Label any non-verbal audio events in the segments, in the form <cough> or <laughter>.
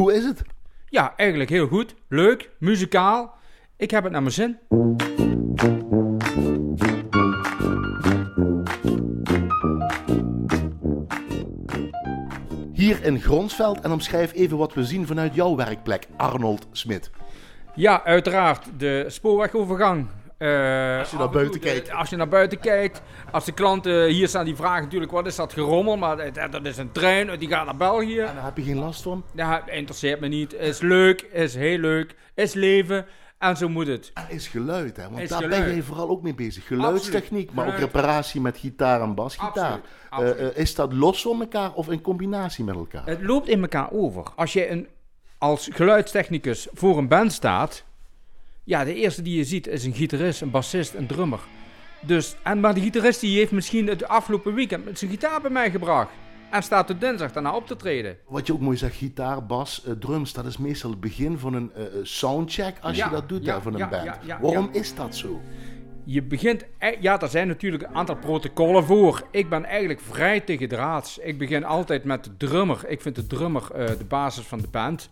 Hoe is het? Ja, eigenlijk heel goed. Leuk, muzikaal. Ik heb het naar mijn zin. Hier in Gronsveld en omschrijf even wat we zien vanuit jouw werkplek, Arnold Smit. Ja, uiteraard. De spoorwegovergang. Uh, als je naar buiten kijkt. Als je naar buiten kijkt. Als de klanten hier staan, die vragen natuurlijk wat is dat gerommel. Maar dat is een trein, die gaat naar België. En daar heb je geen last van? Ja, interesseert me niet. Is leuk, is heel leuk. Is leven. En zo moet het. En is geluid, hè? Want daar ben je vooral ook mee bezig. Geluidstechniek, maar ook reparatie met gitaar en basgitaar. Uh, uh, is dat los van elkaar of in combinatie met elkaar? Het loopt in elkaar over. Als je een, als geluidstechnicus voor een band staat, ja, de eerste die je ziet is een gitarist, een bassist, een drummer. Dus, en, maar de gitarist die heeft misschien het afgelopen weekend met zijn gitaar bij mij gebracht. En staat de dinsdag daarna op te treden. Wat je ook mooi zegt, gitaar, bas, uh, drums, dat is meestal het begin van een uh, soundcheck als je dat doet ja, van een band. Waarom is dat zo? Je begint, e- ja, er zijn natuurlijk een aantal protocollen voor. Ik ben eigenlijk vrij tegen draads. Ik begin altijd met de drummer. Ik vind de drummer uh, de basis van de band.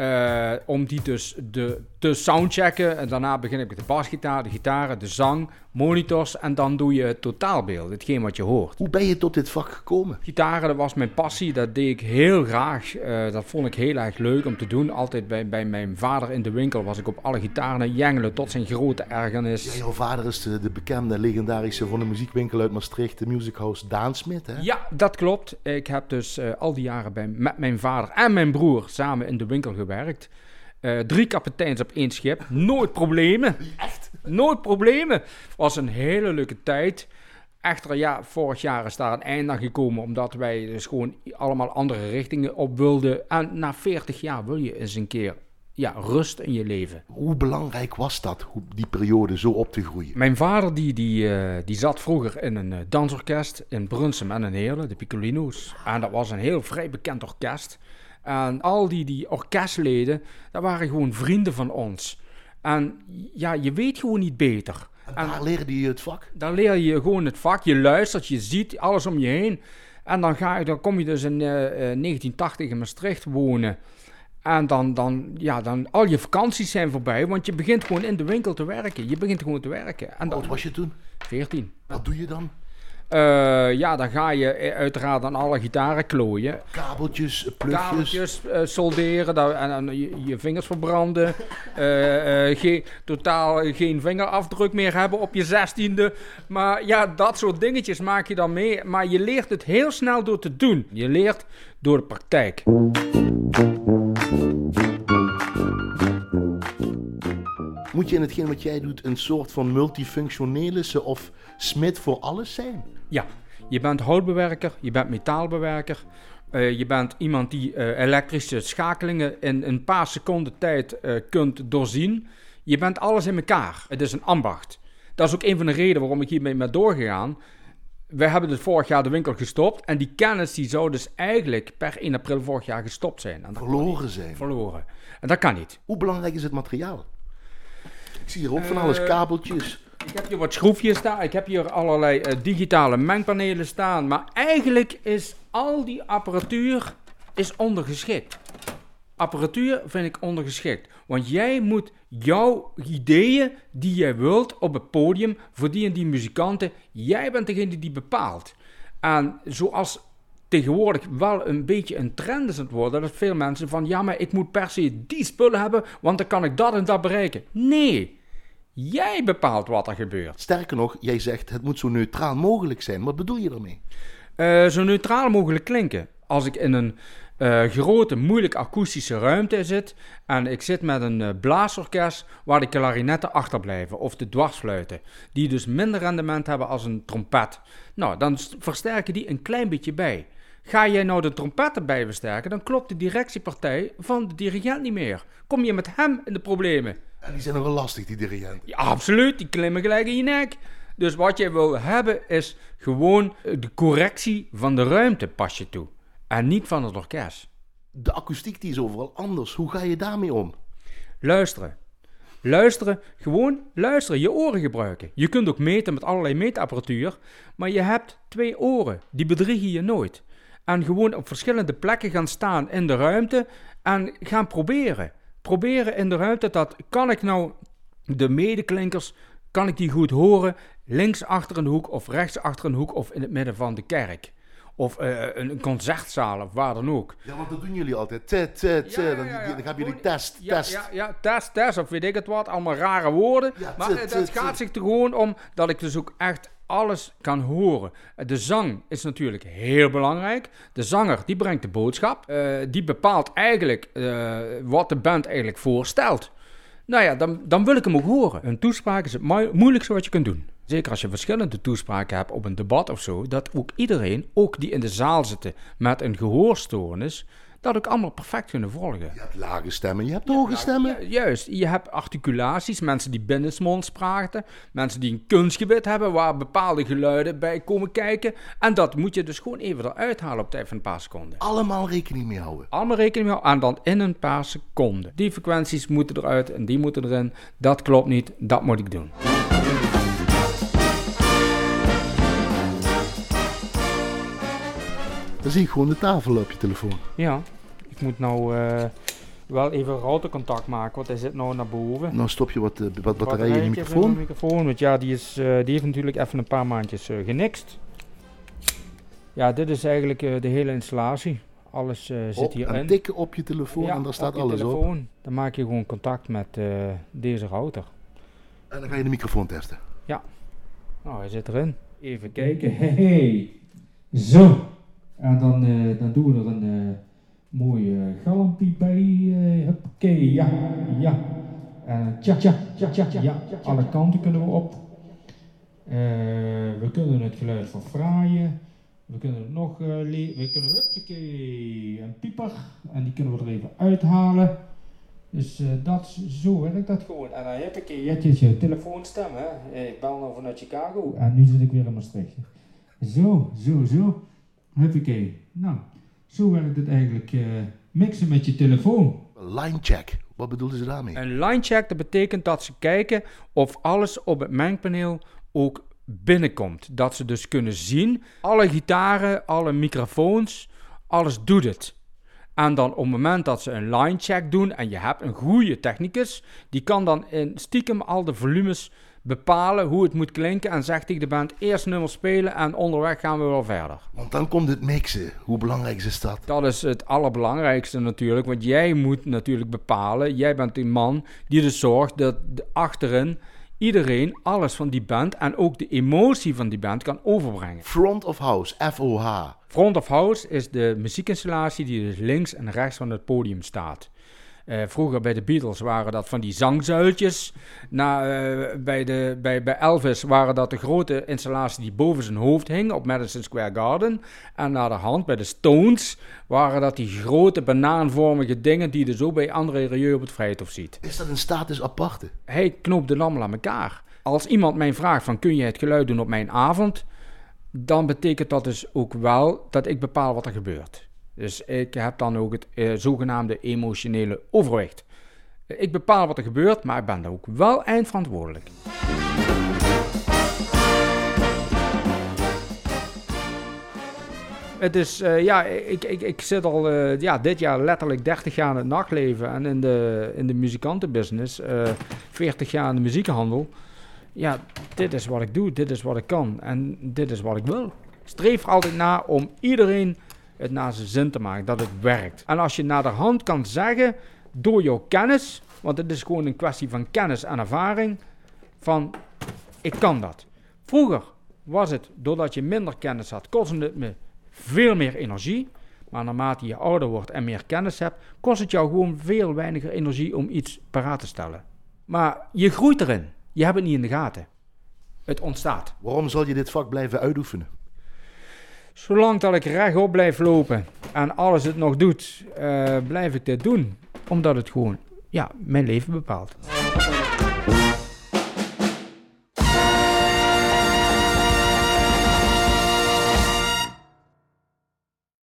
Uh, om die dus de, te soundchecken. En daarna begin ik met de basgitaar, de gitaren, de zang, monitors. En dan doe je het totaalbeeld, hetgeen wat je hoort. Hoe ben je tot dit vak gekomen? Gitaren, dat was mijn passie. Dat deed ik heel graag. Uh, dat vond ik heel erg leuk om te doen. Altijd bij, bij mijn vader in de winkel was ik op alle gitaren jengelen tot zijn grote ergernis. Ja, jouw vader is de, de, bekende, legendarische van de muziekwinkel uit Maastricht, de Music House Daan Smit, hè? Ja, dat klopt. Ik heb dus uh, al die jaren bij, met mijn vader en mijn broer samen in de winkel gewerkt. Uh, drie kapiteins op één schip. Nooit problemen. Nooit problemen. Was een hele leuke tijd. Echter, ja, vorig jaar is daar een einde aan gekomen. Omdat wij dus gewoon allemaal andere richtingen op wilden. En na 40 jaar wil je eens een keer ja, rust in je leven. Hoe belangrijk was dat, die periode zo op te groeien? Mijn vader die, die, uh, die zat vroeger in een uh, dansorkest in Brunsum en in Heerlen, de Piccolino's. En dat was een heel vrij bekend orkest. En al die, die orkestleden, dat waren gewoon vrienden van ons. En ja, je weet gewoon niet beter. En daar leerde je het vak? Daar leer je gewoon het vak. Je luistert, je ziet alles om je heen. En dan, ga je, dan kom je dus in uh, uh, 1980 in Maastricht wonen. En dan, dan, ja, dan, al je vakanties zijn voorbij, want je begint gewoon in de winkel te werken. Je begint gewoon te werken. En Wat was je toen? 14. Wat doe je dan? Uh, ja, dan ga je uiteraard aan alle gitaren klooien. Kabeltjes, plugjes. Kabeltjes, uh, solderen daar, en, en je, je, vingers verbranden. <laughs> uh, geen, totaal geen vingerafdruk meer hebben op je zestiende. Maar ja, dat soort dingetjes maak je dan mee. Maar je leert het heel snel door te doen. Je leert door de praktijk. Moet je in hetgeen wat jij doet een soort van multifunctionele of smid voor alles zijn? Ja, je bent houtbewerker, je bent metaalbewerker. Uh, je bent iemand die uh, elektrische schakelingen in een paar seconden tijd uh, kunt doorzien. Je bent alles in elkaar. Het is een ambacht. Dat is ook een van de redenen waarom ik hiermee ben doorgegaan. We hebben dus vorig jaar de winkel gestopt. En die kennis die zou dus eigenlijk per 1 april vorig jaar gestopt zijn. En verloren zijn. Verloren. En dat kan niet. Hoe belangrijk is het materiaal? Ik zie hier ook van alles, kabeltjes. Ik heb hier wat schroefjes staan. Ik heb hier allerlei uh, digitale mengpanelen staan. Maar eigenlijk is al die apparatuur is ondergeschikt. Apparatuur vind ik ondergeschikt. Want jij moet jouw ideeën die jij wilt op het podium voor die en die muzikanten. Jij bent degene die bepaalt. En zoals tegenwoordig wel een beetje een trend is het worden. Dat veel mensen van ja, maar ik moet per se die spullen hebben, want dan kan ik dat en dat bereiken. Nee. Jij bepaalt wat er gebeurt. Sterker nog, jij zegt het moet zo neutraal mogelijk zijn. Wat bedoel je daarmee? Uh, zo neutraal mogelijk klinken. Als ik in een uh, grote, moeilijk akoestische ruimte zit en ik zit met een uh, blaasorkest waar de klarinetten achterblijven of de dwarsfluiten, die dus minder rendement hebben als een trompet. Nou, dan versterken die een klein beetje bij. Ga jij nou de trompetten bij versterken, dan klopt de directiepartij van de dirigent niet meer. Kom je met hem in de problemen. En die zijn nog wel lastig, die dirigenten. Ja, absoluut. Die klimmen gelijk in je nek. Dus wat je wil hebben is gewoon de correctie van de ruimte pas je toe. En niet van het orkest. De akoestiek die is overal anders. Hoe ga je daarmee om? Luisteren. Luisteren, gewoon luisteren, je oren gebruiken. Je kunt ook meten met allerlei meetapparatuur, maar je hebt twee oren, die bedriegen je nooit. En gewoon op verschillende plekken gaan staan in de ruimte en gaan proberen. Proberen in de ruimte dat kan ik nou de medeklinkers, kan ik die goed horen links achter een hoek of rechts achter een hoek of in het midden van de kerk. Of uh, een concertzaal of waar dan ook. Ja, want dat doen jullie altijd. T, t, t. Ja, ja, dan, dan gaan jullie test, ja, test. Ja, ja, test, test of weet ik het wat. Allemaal rare woorden. maar het gaat zich er gewoon om dat ik dus ook echt alles kan horen. De zang is natuurlijk heel belangrijk. De zanger die brengt de boodschap. Uh, die bepaalt eigenlijk uh, wat de band eigenlijk voorstelt. Nou ja, dan, dan wil ik hem ook horen. Een toespraak is het moeilijkste wat je kunt doen. Zeker als je verschillende toespraken hebt op een debat of zo, dat ook iedereen, ook die in de zaal zitten met een gehoorstoornis, dat ook allemaal perfect kunnen volgen. Je hebt lage stemmen, je hebt hoge stemmen. juist, je hebt articulaties, mensen die binnensmonds praten, mensen die een kunstgebit hebben waar bepaalde geluiden bij komen kijken. En dat moet je dus gewoon even eruit halen op tijd van een paar seconden. Allemaal rekening mee houden. Allemaal rekening mee houden en dan in een paar seconden. Die frequenties moeten eruit en die moeten erin. Dat klopt niet, dat moet ik doen. Dan zie ik gewoon de tafel op je telefoon. Ja, ik moet nou uh, wel even routercontact maken, want hij zit nou naar boven. Nou stop je wat, uh, wat batterijen in je microfoon. In microfoon, want ja, die, is, uh, die heeft natuurlijk even een paar maandjes genixt. Ja, dit is eigenlijk de hele installatie. Alles zit op, hierin. En tikken op je telefoon ja, en daar staat alles telefoon. op. Dan maak je gewoon contact met deze router. En dan ga je de microfoon testen. Ja. Nou, hij zit erin. Even kijken. Hey. Zo. En dan, uh, dan doen we er een uh, mooie uh, galmpie bij. Huppakee, ja, ja. En tja, tja, tja, tja, tja, ja. Alle kanten kunnen we op. we kunnen het geluid verfraaien. We kunnen het nog. We kunnen, huppakee, een pieper. En die kunnen we er even uithalen. Dus dat, zo werkt dat gewoon. En dan heb ik je telefoonstem. Hè. Ik bel nou vanuit Chicago. En nu zit ik weer in Maastricht. Zo, zo, zo. Huppakee. Nou, zo werkt het eigenlijk uh, mixen met je telefoon. Line check. Wat bedoelen ze daarmee? Een line check, dat betekent dat ze kijken of alles op het mengpaneel ook binnenkomt. Dat ze dus kunnen zien, alle gitaren, alle microfoons, alles doet het. En dan op het moment dat ze een line check doen en je hebt een goede technicus, die kan dan in stiekem al de volumes bepalen hoe het moet klinken en zegt tegen de band eerst nummer spelen en onderweg gaan we wel verder. Want dan komt het mixen. Hoe belangrijk is dat? Dat is het allerbelangrijkste natuurlijk, want jij moet natuurlijk bepalen, jij bent die man die dus zorgt dat achterin iedereen alles van die band en ook de emotie van die band kan overbrengen. Front of House, FOH. Front of House is de muziekinstallatie die dus links en rechts van het podium staat. Uh, vroeger bij de Beatles waren dat van die zangzuiltjes. Na, uh, bij, de, bij, bij Elvis waren dat de grote installatie die boven zijn hoofd hing op Madison Square Garden. En naar de hand bij de Stones waren dat die grote banaanvormige dingen die je zo bij André Rieu op het Vrijthof ziet. Is dat een status aparte? Hij knoopt de allemaal aan elkaar. Als iemand mij vraagt van kun je het geluid doen op mijn avond, dan betekent dat dus ook wel dat ik bepaal wat er gebeurt. Dus ik heb dan ook het eh, zogenaamde emotionele overwicht. Ik bepaal wat er gebeurt, maar ik ben daar ook wel eindverantwoordelijk. Het is, uh, ja, ik, ik, ik zit al uh, ja, dit jaar letterlijk 30 jaar in het nachtleven en in de, in de muzikantenbusiness, uh, 40 jaar in de muziekhandel. Ja, dit is wat ik doe, dit is wat ik kan en dit is wat ik wil. Streef altijd na om iedereen het naar zijn zin te maken, dat het werkt. En als je naar de hand kan zeggen, door jouw kennis, want het is gewoon een kwestie van kennis en ervaring, van ik kan dat. Vroeger was het, doordat je minder kennis had, kostte het me veel meer energie. Maar naarmate je ouder wordt en meer kennis hebt, kost het jou gewoon veel weiniger energie om iets paraat te stellen. Maar je groeit erin. Je hebt het niet in de gaten. Het ontstaat. Waarom zal je dit vak blijven uitoefenen? Zolang dat ik rechtop blijf lopen en alles het nog doet, uh, blijf ik dit doen. Omdat het gewoon ja, mijn leven bepaalt.